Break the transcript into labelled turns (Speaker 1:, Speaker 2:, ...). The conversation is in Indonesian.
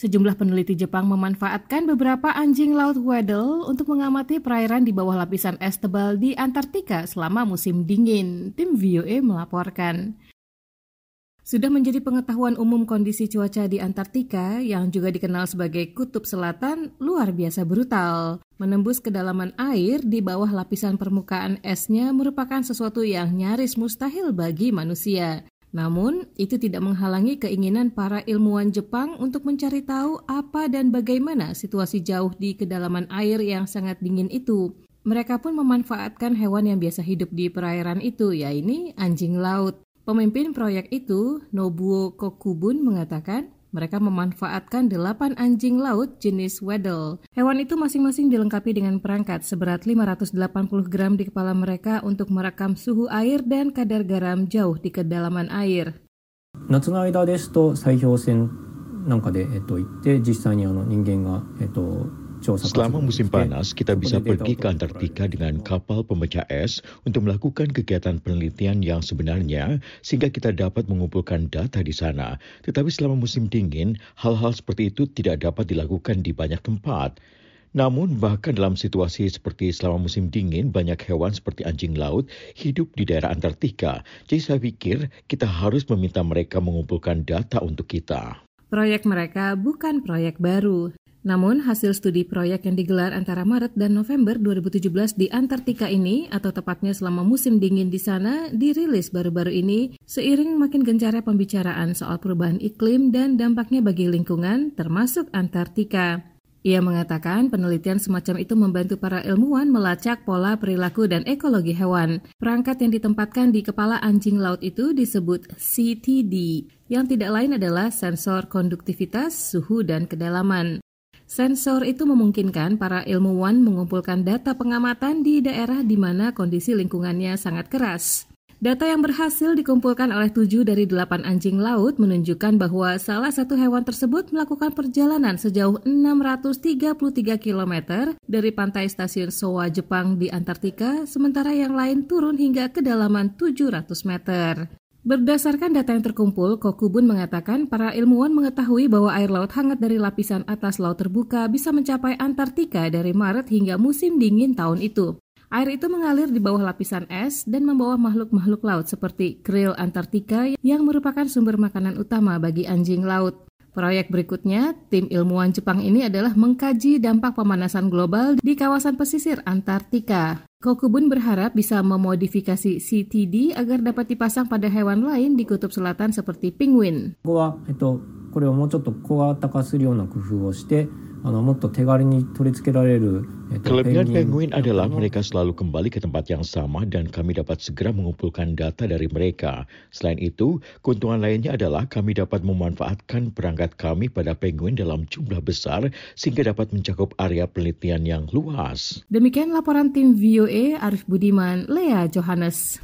Speaker 1: Sejumlah peneliti Jepang memanfaatkan beberapa anjing laut Weddell untuk mengamati perairan di bawah lapisan es tebal di Antartika selama musim dingin. Tim VOA melaporkan. Sudah menjadi pengetahuan umum kondisi cuaca di Antartika yang juga dikenal sebagai kutub selatan luar biasa brutal. Menembus kedalaman air di bawah lapisan permukaan esnya merupakan sesuatu yang nyaris mustahil bagi manusia. Namun, itu tidak menghalangi keinginan para ilmuwan Jepang untuk mencari tahu apa dan bagaimana situasi jauh di kedalaman air yang sangat dingin itu. Mereka pun memanfaatkan hewan yang biasa hidup di perairan itu, yaitu anjing laut. Pemimpin proyek itu, Nobuo Kokubun, mengatakan mereka memanfaatkan delapan anjing laut jenis Weddell. Hewan itu masing-masing dilengkapi dengan perangkat seberat 580 gram di kepala mereka untuk merekam suhu air dan kadar garam jauh di kedalaman air. 夏の間ですと砕氷船なんかで、えっと、行って実際にあの人間が、えっと、 Selama musim panas, kita bisa pergi ke Antartika dengan kapal pemecah es untuk melakukan kegiatan penelitian yang sebenarnya sehingga kita dapat mengumpulkan data di sana. Tetapi selama musim dingin, hal-hal seperti itu tidak dapat dilakukan di banyak tempat. Namun bahkan dalam situasi seperti selama musim dingin, banyak hewan seperti anjing laut hidup di daerah Antartika. Jadi saya pikir kita harus meminta mereka mengumpulkan data untuk kita. Proyek mereka bukan proyek baru. Namun, hasil studi proyek yang digelar antara Maret dan November 2017 di Antartika ini, atau tepatnya selama musim dingin di sana, dirilis baru-baru ini seiring makin gencarnya pembicaraan soal perubahan iklim dan dampaknya bagi lingkungan, termasuk Antartika. Ia mengatakan penelitian semacam itu membantu para ilmuwan melacak pola perilaku dan ekologi hewan. Perangkat yang ditempatkan di kepala anjing laut itu disebut CTD, yang tidak lain adalah sensor konduktivitas, suhu, dan kedalaman. Sensor itu memungkinkan para ilmuwan mengumpulkan data pengamatan di daerah di mana kondisi lingkungannya sangat keras. Data yang berhasil dikumpulkan oleh tujuh dari delapan anjing laut menunjukkan bahwa salah satu hewan tersebut melakukan perjalanan sejauh 633 km dari pantai stasiun Sowa, Jepang di Antartika, sementara yang lain turun hingga kedalaman 700 meter. Berdasarkan data yang terkumpul, Kokubun mengatakan para ilmuwan mengetahui bahwa air laut hangat dari lapisan atas laut terbuka bisa mencapai Antartika dari Maret hingga musim dingin tahun itu. Air itu mengalir di bawah lapisan es dan membawa makhluk-makhluk laut seperti krill Antartika yang merupakan sumber makanan utama bagi anjing laut. Proyek berikutnya, tim ilmuwan Jepang ini adalah mengkaji dampak pemanasan global di kawasan pesisir Antartika. Kokubun berharap bisa memodifikasi CTD agar dapat dipasang pada hewan lain di kutub selatan seperti penguin. これをもうちょっと小型化するような工夫をして Kelebihan penguin adalah mereka selalu kembali ke tempat yang sama dan kami dapat segera mengumpulkan data dari mereka. Selain itu, keuntungan lainnya adalah kami dapat memanfaatkan perangkat kami pada penguin dalam jumlah besar sehingga dapat mencakup area penelitian yang luas. Demikian laporan tim VOA Arif Budiman, Lea Johannes.